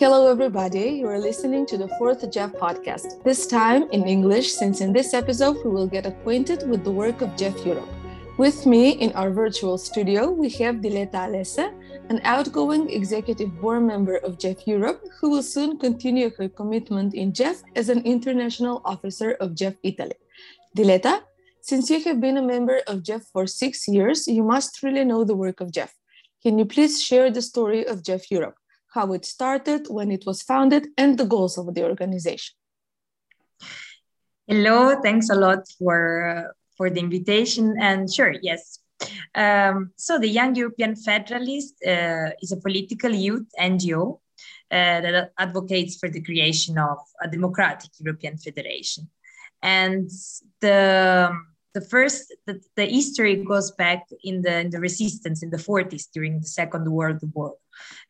Hello, everybody. You are listening to the fourth JEF podcast, this time in English, since in this episode we will get acquainted with the work of JEF Europe. With me in our virtual studio, we have Diletta Alesse, an outgoing executive board member of JEF Europe, who will soon continue her commitment in JEF as an international officer of JEF Italy. Diletta, since you have been a member of JEF for six years, you must really know the work of JEF. Can you please share the story of JEF Europe, how it started, when it was founded, and the goals of the organization? Hello, thanks a lot for uh, for the invitation. And sure, yes. Um, so the Young European Federalist uh, is a political youth NGO uh, that advocates for the creation of a democratic European Federation. And the the first the, the history goes back in the in the resistance in the 40s during the Second World War.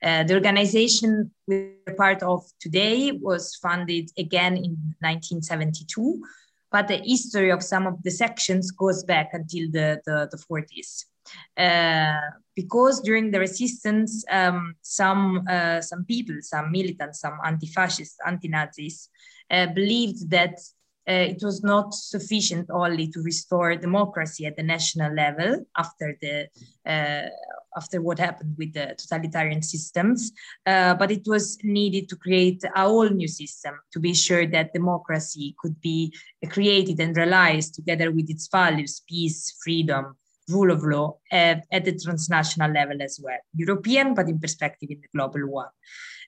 Uh, the organization we're part of today was founded again in 1972 but the history of some of the sections goes back until the, the, the 40s. Uh, because during the resistance, um, some, uh, some people, some militants, some anti-fascists, anti-Nazis, uh, believed that uh, it was not sufficient only to restore democracy at the national level after the uh, after what happened with the totalitarian systems, uh, but it was needed to create a whole new system to be sure that democracy could be created and realized together with its values, peace, freedom, rule of law at, at the transnational level as well, European, but in perspective in the global one.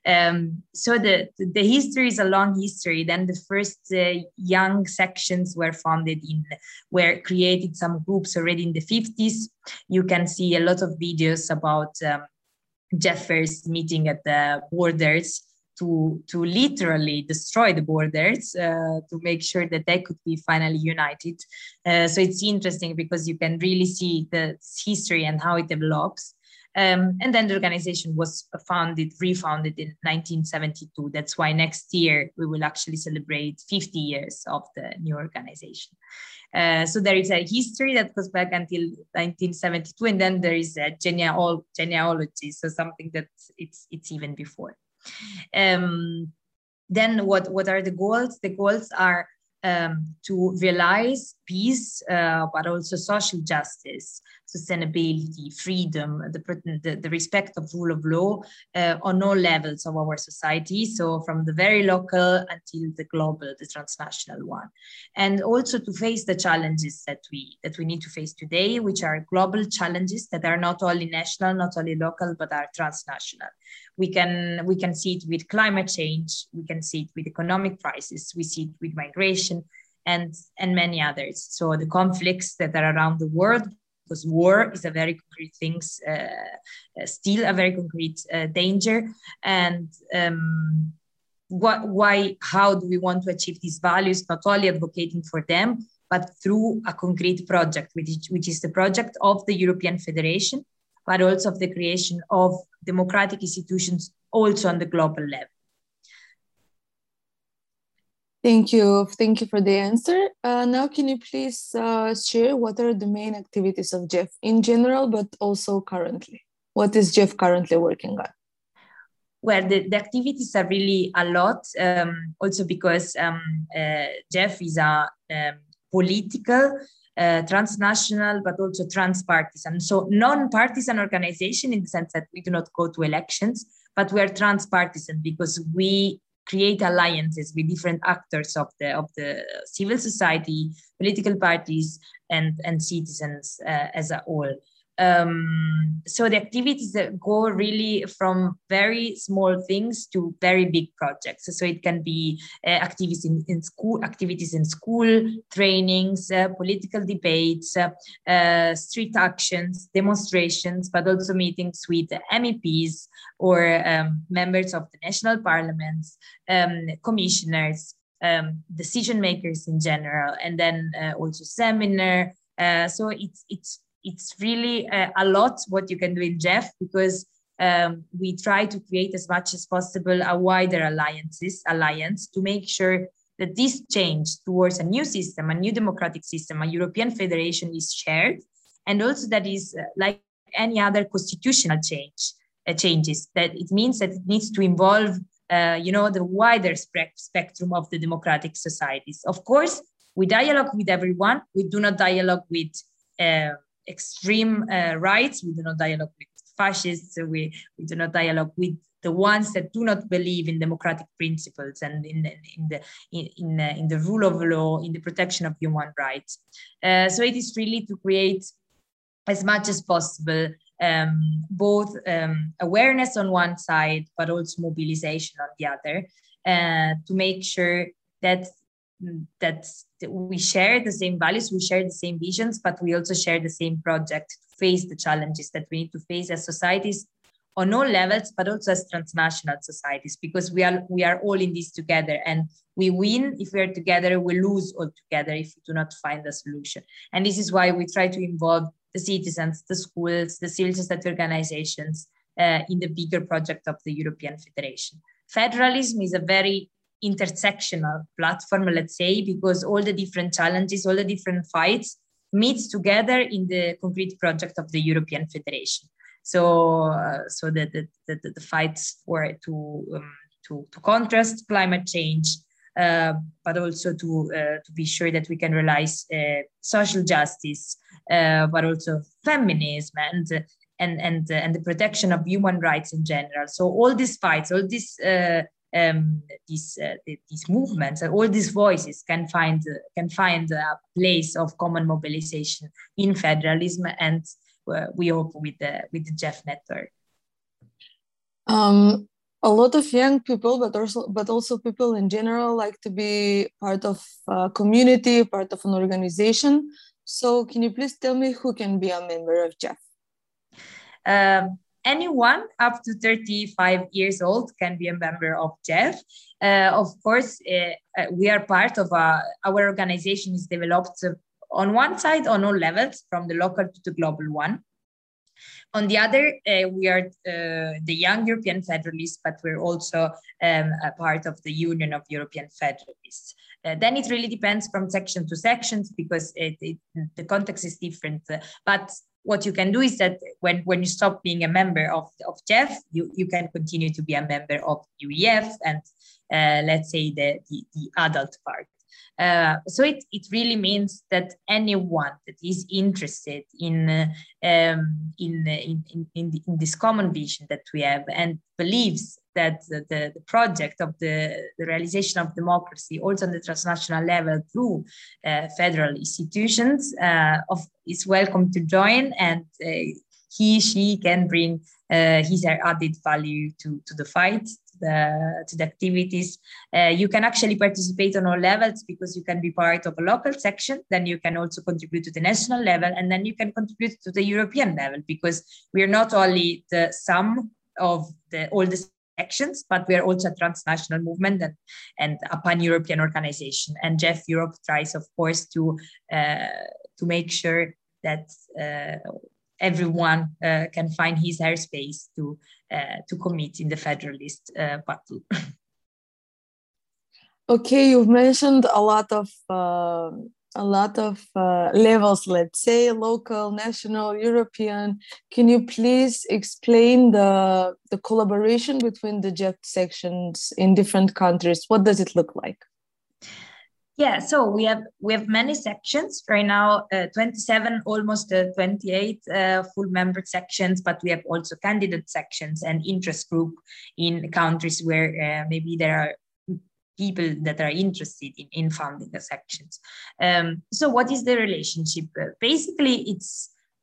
Um, so the, the history is a long history. Then the first uh, young sections were founded in, were created some groups already in the 50s. You can see a lot of videos about um, Jeffers meeting at the borders to, to literally destroy the borders uh, to make sure that they could be finally united. Uh, so it's interesting because you can really see the history and how it develops. Um, and then the organization was founded, refounded in 1972. That's why next year we will actually celebrate 50 years of the new organization. Uh, so there is a history that goes back until 1972, and then there is a geneal- genealogy, so something that it's it's even before. Um, then what what are the goals? The goals are um, to realize peace, uh, but also social justice, sustainability, freedom, the, the, the respect of rule of law uh, on all levels of our society. So from the very local until the global, the transnational one, and also to face the challenges that we that we need to face today, which are global challenges that are not only national, not only local, but are transnational. We can we can see it with climate change, we can see it with economic crisis, we see it with migration and and many others. So the conflicts that are around the world, because war is a very concrete thing, uh, still a very concrete uh, danger, and um, what, why, how do we want to achieve these values? Not only advocating for them, but through a concrete project, which is, which is the project of the European Federation, but also of the creation of democratic institutions also on the global level. Thank you. Thank you for the answer. Uh, now, can you please uh, share what are the main activities of JEF in general, but also currently? What is JEF currently working on? Well, the, the activities are really a lot, um, also because um, uh, JEF is a um, political, uh, transnational, but also transpartisan. So, non partisan organization in the sense that we do not go to elections, but we are transpartisan because we create alliances with different actors of the of the civil society, political parties, and and citizens uh, as a whole. Um, so the activities that go really from very small things to very big projects. So it can be uh, activities in, in school, activities in school, trainings, uh, political debates, uh, uh street actions, demonstrations, but also meetings with MEPs or um, members of the national parliaments, um, commissioners, um, decision makers in general, and then uh, also seminar. Uh, so it's it's it's really uh, a lot what you can do in JEF because um, we try to create as much as possible a wider alliances alliance to make sure that this change towards a new system, a new democratic system, a European federation is shared, and also that is uh, like any other constitutional change uh, changes. That it means that it needs to involve uh, you know, the wider spe- spectrum of the democratic societies. Of course, we dialogue with everyone. We do not dialogue with uh, extreme uh, rights. We do not dialogue with fascists. We, we do not dialogue with the ones that do not believe in democratic principles and in, in the in, in, uh, in the rule of law, in the protection of human rights. Uh, so it is really to create as much as possible um, both um, awareness on one side, but also mobilization on the other, uh, to make sure that that we share the same values, we share the same visions, but we also share the same project to face the challenges that we need to face as societies on all levels, but also as transnational societies, because we are we are all in this together, and we win if we are together, we lose all together if we do not find a solution. And this is why we try to involve the citizens, the schools, the civil society organizations uh, in the bigger project of the European Federation. Federalism is a very intersectional platform, let's say, because all the different challenges, all the different fights meets together in the concrete project of the European Federation. So, uh, so the, the, the, the, fights for to, um, to, to contrast climate change, uh, but also to, uh, to be sure that we can realize uh, social justice, uh, but also feminism and and and and the protection of human rights in general. So all these fights, all these uh, um, these uh, these movements and all these voices can find uh, can find a place of common mobilization in federalism, and uh, we hope with the with the JEF network. Um, a lot of young people, but also but also people in general, like to be part of a community, part of an organization. So, can you please tell me who can be a member of JEF? Um, anyone up to 35 years old can be a member of JEF. Uh, of course, uh, uh, we are part of a, our organization is developed on one side on all levels, from the local to the global one. On the other, uh, we are uh, the Young European Federalists, but we're also um, a part of the Union of European Federalists. Uh, then it really depends from section to sections because it, it, the context is different. but what you can do is that when, when you stop being a member of, of JEF, you, you can continue to be a member of UEF and uh, let's say the, the, the adult part. Uh, so it, it really means that anyone that is interested in, uh, um, in, in, in, in, in, this common vision that we have and believes that the, the, project of the, the realization of democracy also on the transnational level through uh, federal institutions uh, of, is welcome to join and uh, he, she can bring uh, his added value to, to the fight, to the, to the activities. Uh, you can actually participate on all levels because you can be part of a local section, then you can also contribute to the national level, and then you can contribute to the European level because we are not only the sum of the all the sections, but we are also a transnational movement and, and a pan-European organization. And JEF Europe tries, of course, to uh, to make sure that uh, everyone uh, can find his airspace to uh, to commit in the federalist uh, battle. okay, you've mentioned a lot of uh, a lot of uh, levels, let's say local, national, European. Can you please explain the the collaboration between the JEF sections in different countries? What does it look like? Yeah, so we have we have many sections right now, uh, 27, almost uh, 28 uh, full member sections, but we have also candidate sections and interest group in countries where uh, maybe there are people that are interested in, in founding the sections. Um, so what is the relationship? Uh, basically, it's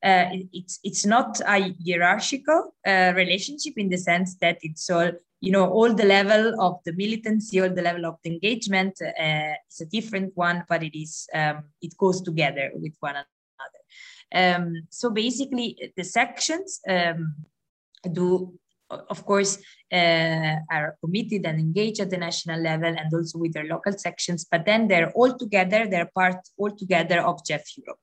uh, it's it's not a hierarchical uh, relationship in the sense that it's all you know all the level of the militancy all the level of the engagement uh, is a different one but it is um, it goes together with one another um, so basically the sections um, do of course uh, are committed and engaged at the national level and also with their local sections but then they're all together they're part all together of JEF Europe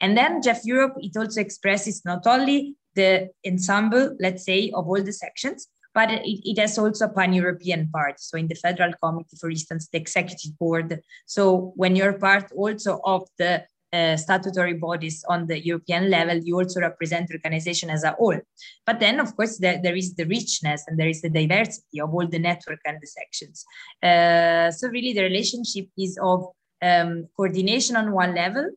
and then JEF Europe it also expresses not only the ensemble let's say of all the sections but it, it has also a pan-European part. So in the federal committee, for instance, the executive board. So when you're part also of the uh, statutory bodies on the European level, you also represent the organization as a whole. But then, of course, there, there is the richness and there is the diversity of all the network and the sections. Uh, so really, the relationship is of um, coordination on one level,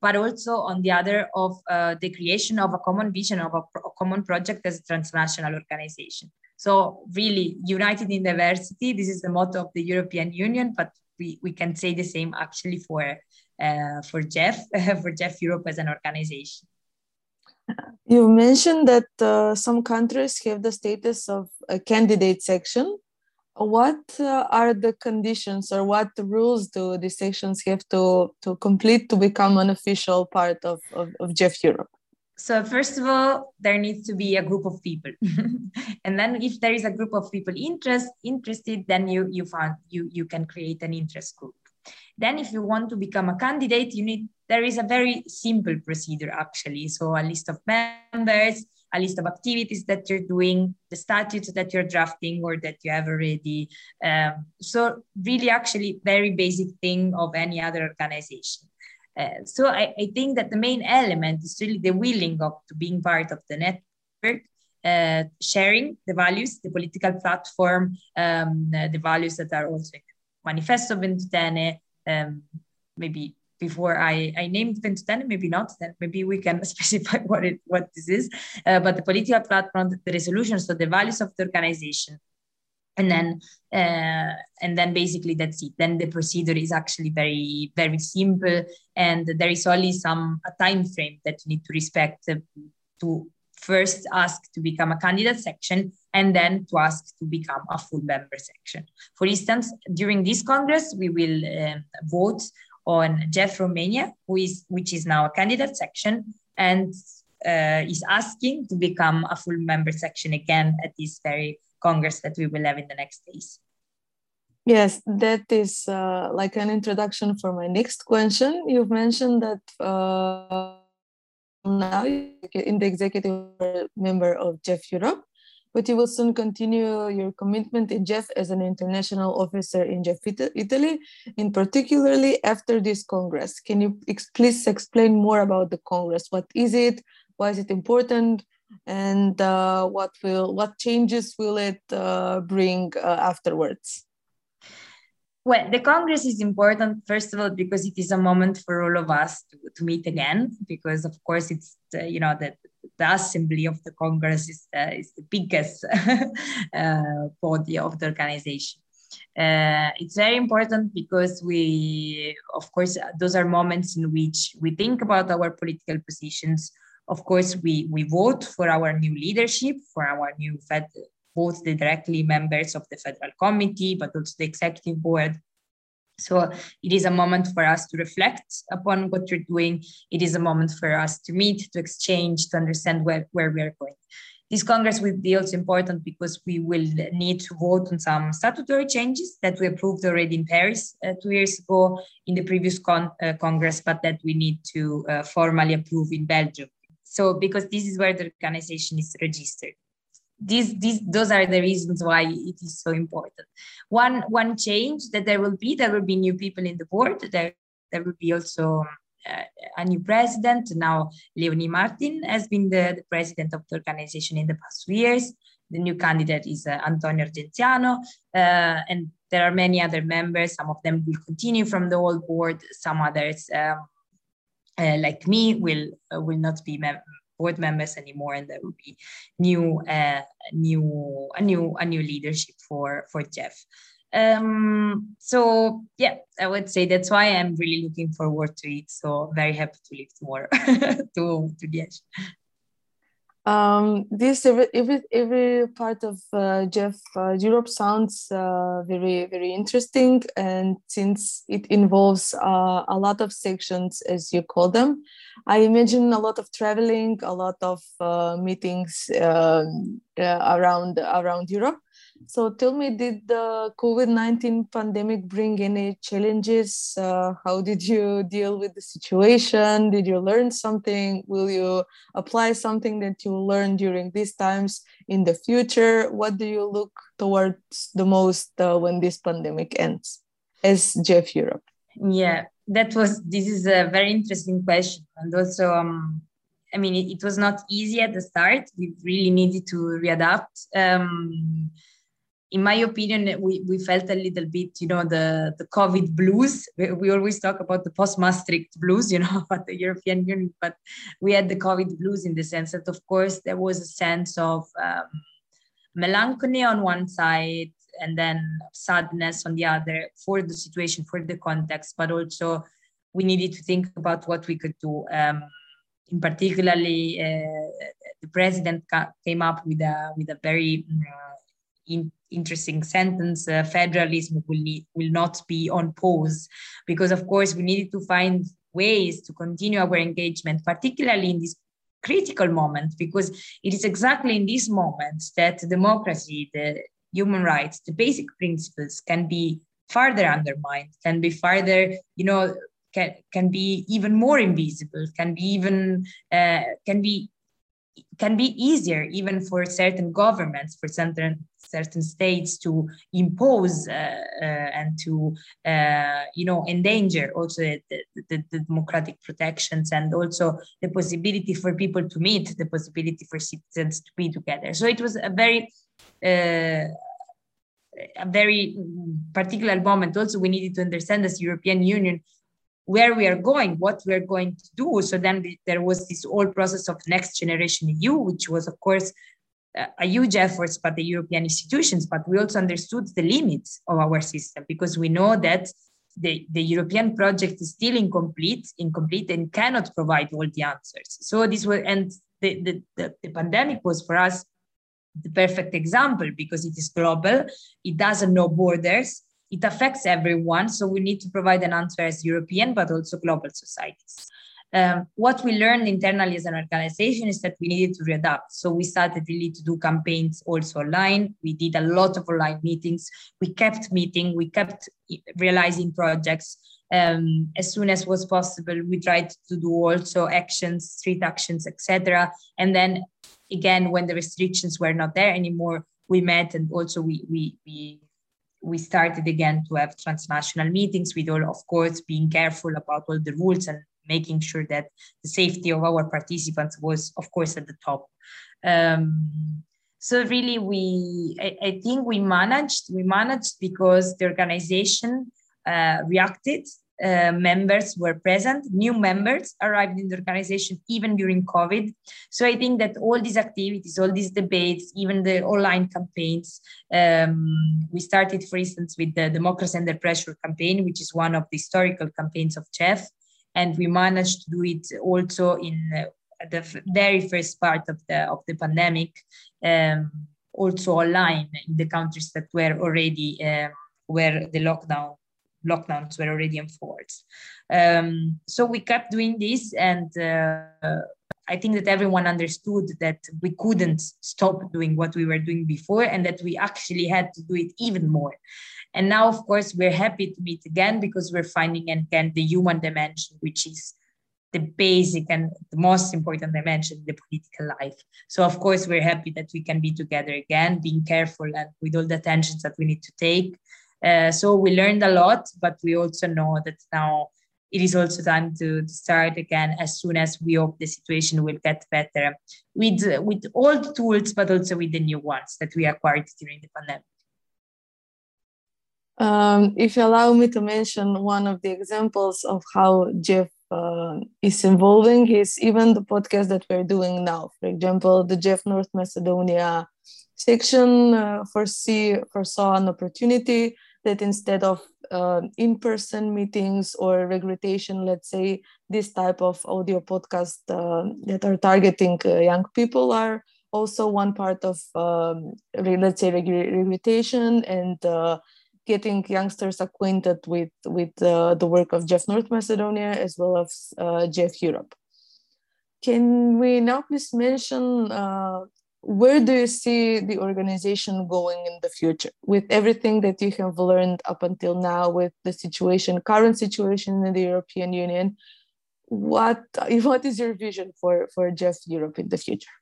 but also on the other of uh, the creation of a common vision of a, a common project as a transnational organization. So really united in diversity, this is the motto of the European Union, but we, we can say the same actually for, uh, for JEF for JEF Europe as an organization. You mentioned that uh, some countries have the status of a candidate section. What uh, are the conditions or what rules do these sections have to, to complete to become an official part of, of, of JEF Europe? So first of all, there needs to be a group of people, and then if there is a group of people interest interested, then you you find you you can create an interest group. Then, if you want to become a candidate, you need there is a very simple procedure actually. So a list of members, a list of activities that you're doing, the statutes that you're drafting or that you have already. Um, so really, actually, very basic thing of any other organization. Uh, so I, I, think that the main element is really the willing of to being part of the network, uh, sharing the values, the political platform, um, the values that are also Manifesto Ventotene. Um, maybe before I, I named Ventotene, maybe not, then maybe we can specify what it what this is. Uh, but the political platform, the resolutions, so the values of the organization, and then uh, and then basically that's it then the procedure is actually very very simple and there is only some a time frame that you need to respect uh, to first ask to become a candidate section and then to ask to become a full member section for instance during this congress we will uh, vote on JEF Romania who is which is now a candidate section and uh, is asking to become a full member section again at this very Congress that we will have in the next days. Yes, that is uh, like an introduction for my next question. You've mentioned that uh, now in the executive member of JEF Europe, but you will soon continue your commitment in JEF as an international officer in JEF Italy, in particularly after this Congress. Can you please explain more about the Congress? What is it? Why is it important? and uh, what will what changes will it uh, bring uh, afterwards well the congress is important first of all because it is a moment for all of us to, to meet again because of course it's you know that the assembly of the congress is, uh, is the biggest uh, body of the organization uh, it's very important because we of course those are moments in which we think about our political positions of course, we, we vote for our new leadership, for our new Fed, both the directly members of the federal committee, but also the executive board. So it is a moment for us to reflect upon what you're doing. It is a moment for us to meet, to exchange, to understand where, where we are going. This Congress will be also important because we will need to vote on some statutory changes that we approved already in Paris uh, two years ago in the previous con- uh, Congress, but that we need to uh, formally approve in Belgium so because this is where the organization is registered. These, these, those are the reasons why it is so important. One, one change that there will be, there will be new people in the board. There, there will be also uh, a new president. Now, Leonie Martin has been the, the, president of the organization in the past two years. The new candidate is uh, Antonio Argenziano, uh, and there are many other members. Some of them will continue from the old board. Some others um, uh, like me will uh, will not be mem- board members anymore, and there will be new uh, new a new a new leadership for for JEF. Um, so yeah, I would say that's why I'm really looking forward to it. So very happy to live tomorrow to to Liège um, this every, every every part of uh, JEF uh, Europe sounds uh, very very interesting, and since it involves uh, a lot of sections, as you call them, I imagine a lot of traveling, a lot of uh, meetings um, uh, around around Europe. So tell me, did the COVID 19 pandemic bring any challenges? Uh, how did you deal with the situation? Did you learn something? Will you apply something that you learned during these times in the future? What do you look towards the most uh, when this pandemic ends as Jeff Europe? Yeah, that was this is a very interesting question and also um, i mean it, it, was not easy at the start we really needed to readapt um, in my opinion we, we felt a little bit you know the, the covid blues we, we always talk about the post maastricht blues you know about the european union but we had the covid blues in the sense that of course there was a sense of um, melancholy on one side and then sadness on the other for the situation, for the context, but also we needed to think about what we could do. Um, in particularly, uh, the president ca- came up with a with a very uh, in, interesting sentence: uh, "Federalism will need, will not be on pause," because of course we needed to find ways to continue our engagement, particularly in this critical moment, because it is exactly in this moment that democracy, the human rights, the basic principles can be further undermined, can be further, you know, can, can be even more invisible, can be even, uh, can be can be easier even for certain governments, for certain certain states to impose uh, uh, and to uh, you know endanger also the, the, the, democratic protections and also the possibility for people to meet, the possibility for citizens to be together. So it was a very uh, a very particular moment also we needed to understand as european union where we are going what we're going to do so then there was this whole process of next generation eu which was of course Uh, a huge effort by the european institutions but we also understood the limits of our system because we know that the, the European project is still incomplete, incomplete and cannot provide all the answers. So this was, and the, the, the, the pandemic was for us the perfect example because it is global, it doesn't know borders, it affects everyone. So we need to provide an answer as European, but also global societies. Um, what we learned internally as an organization is that we needed to readapt. So we started really to do campaigns also online. We did a lot of online meetings. We kept meeting. We kept realizing projects. Um, as soon as was possible, we tried to do also actions, street actions, etc. And then again, when the restrictions were not there anymore, we met and also we we we we started again to have transnational meetings with all, of course, being careful about all the rules and making sure that the safety of our participants was, of course, at the top. Um, so really, we I, I, think we managed. We managed because the organization uh, reacted uh, members were present, new members arrived in the organization even during COVID. So I think that all these activities, all these debates, even the online campaigns, um, we started, for instance, with the Democracy Under Pressure campaign, which is one of the historical campaigns of JEF. And we managed to do it also in uh, the very first part of the, of the pandemic, um, also online in the countries that were already uh, where the lockdown lockdowns were already enforced. Um, so we kept doing this, and uh, I think that everyone understood that we couldn't stop doing what we were doing before, and that we actually had to do it even more. And now, of course, we're happy to meet again because we're finding again the human dimension, which is the basic and the most important dimension in the political life so of course we're happy that we can be together again being careful and with all the tensions that we need to take uh, so we learned a lot, but we also know that now it is also time to, to start again as soon as we hope the situation will get better with, with old tools, but also with the new ones that we acquired during the pandemic. Um, if you allow me to mention one of the examples of how JEF uh, is involving is even the podcast that we're doing now. For example, the JEF North Macedonia section uh, foresee foresaw an opportunity that instead of uh, in-person meetings or regularization, let's say this type of audio podcast uh, that are targeting uh, young people are also one part of um, let's say regularization and uh, getting youngsters acquainted with with uh, the work of JEF North Macedonia as well as uh, JEF Europe. Can we now please mention where do you see the organization going in the future with everything that you have learned up until now with the situation current situation in the european union what what is your vision for for JEF europe in the future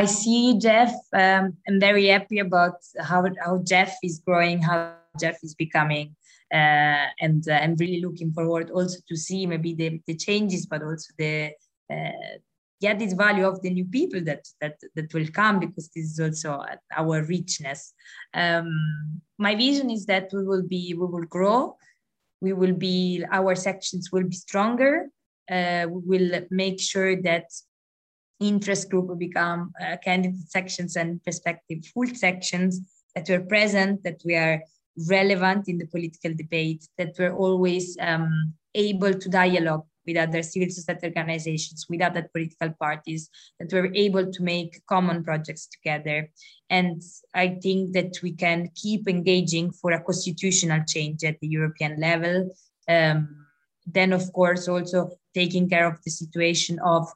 i see JEF. um, i'm very happy about how how JEF is growing how JEF is becoming Uh, and uh, I'm really looking forward also to see maybe the, the changes, but also the uh, yeah this value of the new people that that that will come because this is also our richness. Um, my vision is that we will be we will grow, we will be our sections will be stronger. Uh, we will make sure that interest group will become uh, candidate sections and perspective full sections that we're present, that we are relevant in the political debate, that we're always um, able to dialogue with other civil society organizations, with other political parties, that we're able to make common projects together. And I think that we can keep engaging for a constitutional change at the European level. Um, then, of course, also taking care of the situation of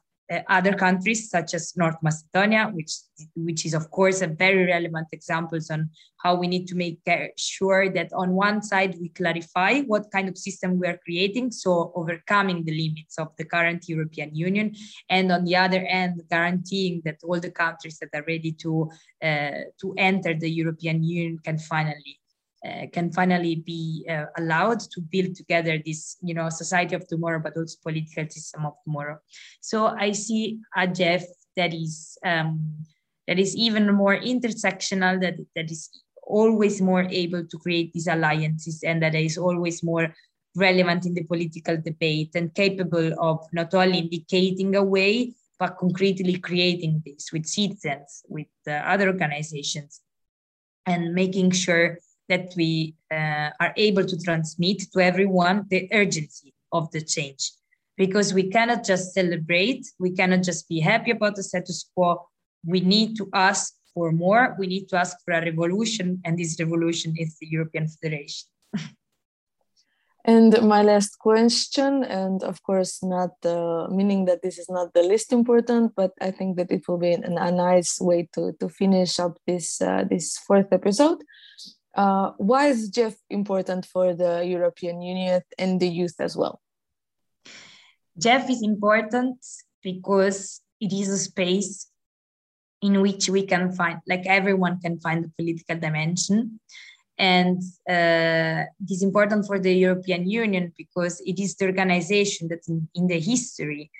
other countries such as North Macedonia, which which is of course a very relevant examples on how we need to make sure that on one side we clarify what kind of system we are creating, so overcoming the limits of the current European Union, and on the other end guaranteeing that all the countries that are ready to uh, to enter the European Union can finally uh, can finally be uh, allowed to build together this you know society of tomorrow but also political system of tomorrow. So i see a JEF that is um, that is even more intersectional that that is always more able to create these alliances and that is always more relevant in the political debate and capable of not only indicating a way but concretely creating this with citizens with uh, other organizations and making sure that we uh, are able to transmit to everyone the urgency of the change. Because we cannot just celebrate we cannot just be happy about the status quo. We need to ask for more. We need to ask for a revolution and this revolution is the european federation. And my last question and of course not uh, meaning that this is not the least important but i think that it will be an, a nice way to to finish up this uh, this fourth episode uh, why is JEF important for the European Union and the youth as well? JEF is important because it is a space in which we can find, like everyone can find the political dimension. And uh, it is important for the European Union because it is the organization that in, in the history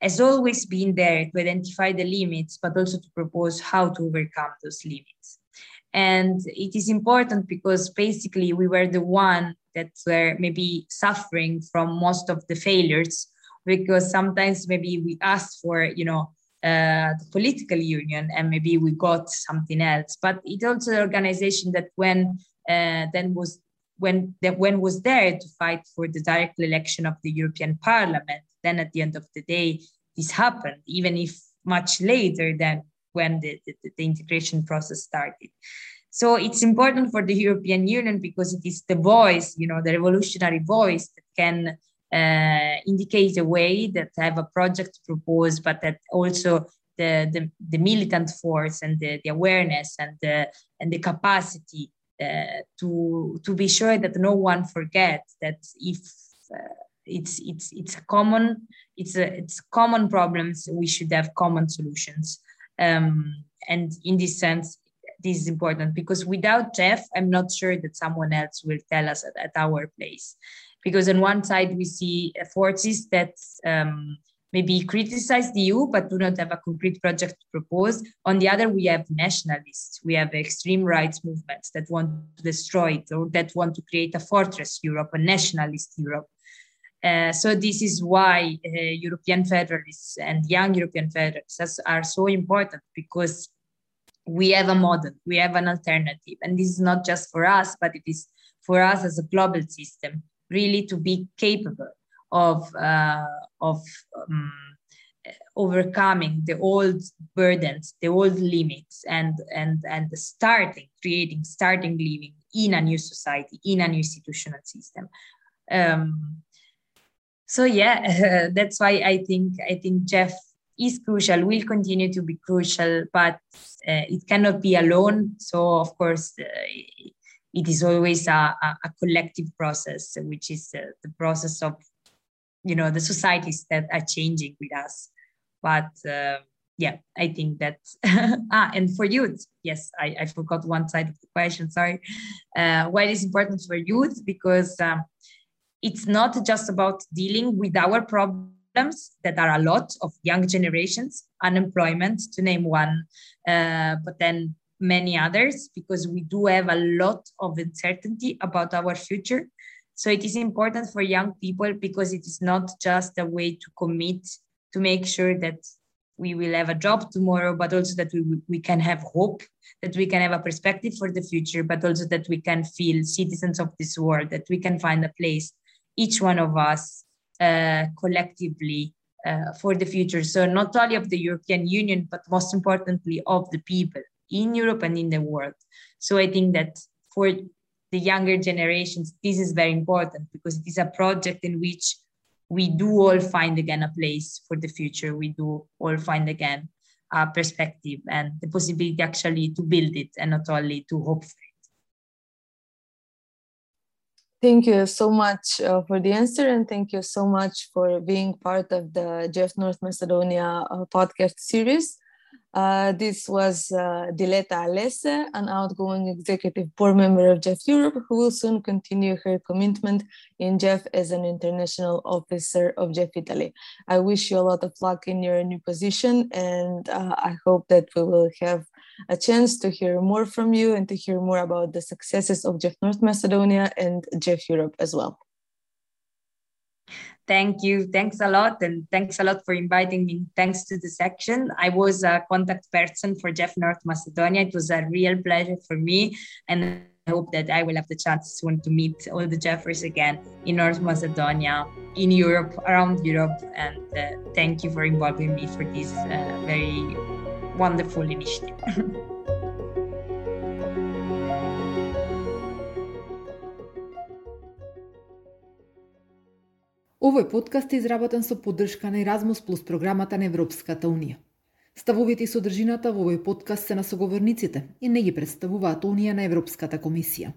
has always been there to identify the limits, but also to propose how to overcome those limits. And it is important because basically we were the one that were maybe suffering from most of the failures because sometimes maybe we asked for, you know, uh, the political union and maybe we got something else. But it also an organization that when uh, then was when that when was there to fight for the direct election of the European Parliament. Then at the end of the day, this happened, even if much later than when the, the, the integration process started. So it's important for the European Union because it is the voice, you know, the revolutionary voice that can uh, indicate a way that have a project proposed, but that also the, the, the militant force and the, the awareness and the, and the capacity uh, to, to be sure that no one forgets that if uh, it's, it's, it's common, it's, a, it's common problems, we should have common solutions. Um, and in this sense, this is important because without JEF, I'm not sure that someone else will tell us at, at our place. Because on one side, we see forces that um, maybe criticize the EU but do not have a concrete project to propose. On the other, we have nationalists, we have extreme rights movements that want to destroy it or that want to create a fortress Europe, a nationalist Europe. Uh, so this is why uh, European federalists and young European federalists are so important because we have a model, we have an alternative, and this is not just for us, but it is for us as a global system, really to be capable of uh, of um, overcoming the old burdens, the old limits, and and and starting creating, starting living in a new society, in a new institutional system. Um, so yeah that's why i think i think JEF is crucial will continue to be crucial but uh, it cannot be alone so of course uh, it is always a, a, collective process which is uh, the process of you know the societies that are changing with us but uh, yeah, I think that ah, and for youth, yes, I, I forgot one side of the question. Sorry. Uh, why is important for youth? Because um, it's not just about dealing with our problems that are a lot of young generations, unemployment, to name one, uh, but then many others, because we do have a lot of uncertainty about our future. So it is important for young people because it is not just a way to commit to make sure that we will have a job tomorrow, but also that we, we can have hope, that we can have a perspective for the future, but also that we can feel citizens of this world, that we can find a place, each one of us uh, collectively uh, for the future. So not only of the European Union, but most importantly of the people in Europe and in the world. So I think that for the younger generations, this is very important because it is a project in which we do all find again a place for the future. We do all find again a perspective and the possibility actually to build it and not only to hope for it. Thank you so much uh, for the answer, and thank you so much for being part of the JEF North Macedonia uh, podcast series. Uh, this was uh, Diletta Alesse, an outgoing executive board member of JEF Europe, who will soon continue her commitment in JEF as an international officer of JEF Italy. I wish you a lot of luck in your new position, and uh, I hope that we will have a chance to hear more from you and to hear more about the successes of JEF North Macedonia and JEF Europe as well. Thank you. Thanks a lot. And thanks a lot for inviting me. Thanks to the section. I was a contact person for JEF North Macedonia. It was a real pleasure for me. And I hope that I will have the chance soon to meet all the Jeffers again in North Macedonia, in Europe, around Europe. And uh, thank you for involving me for this uh, very wonderful initiative. Овој подкаст е изработен со поддршка на Еразмус Plus програмата на Европската Унија. Ставовите и содржината во овој подкаст се на соговорниците и не ги представуваат Унија на Европската комисија.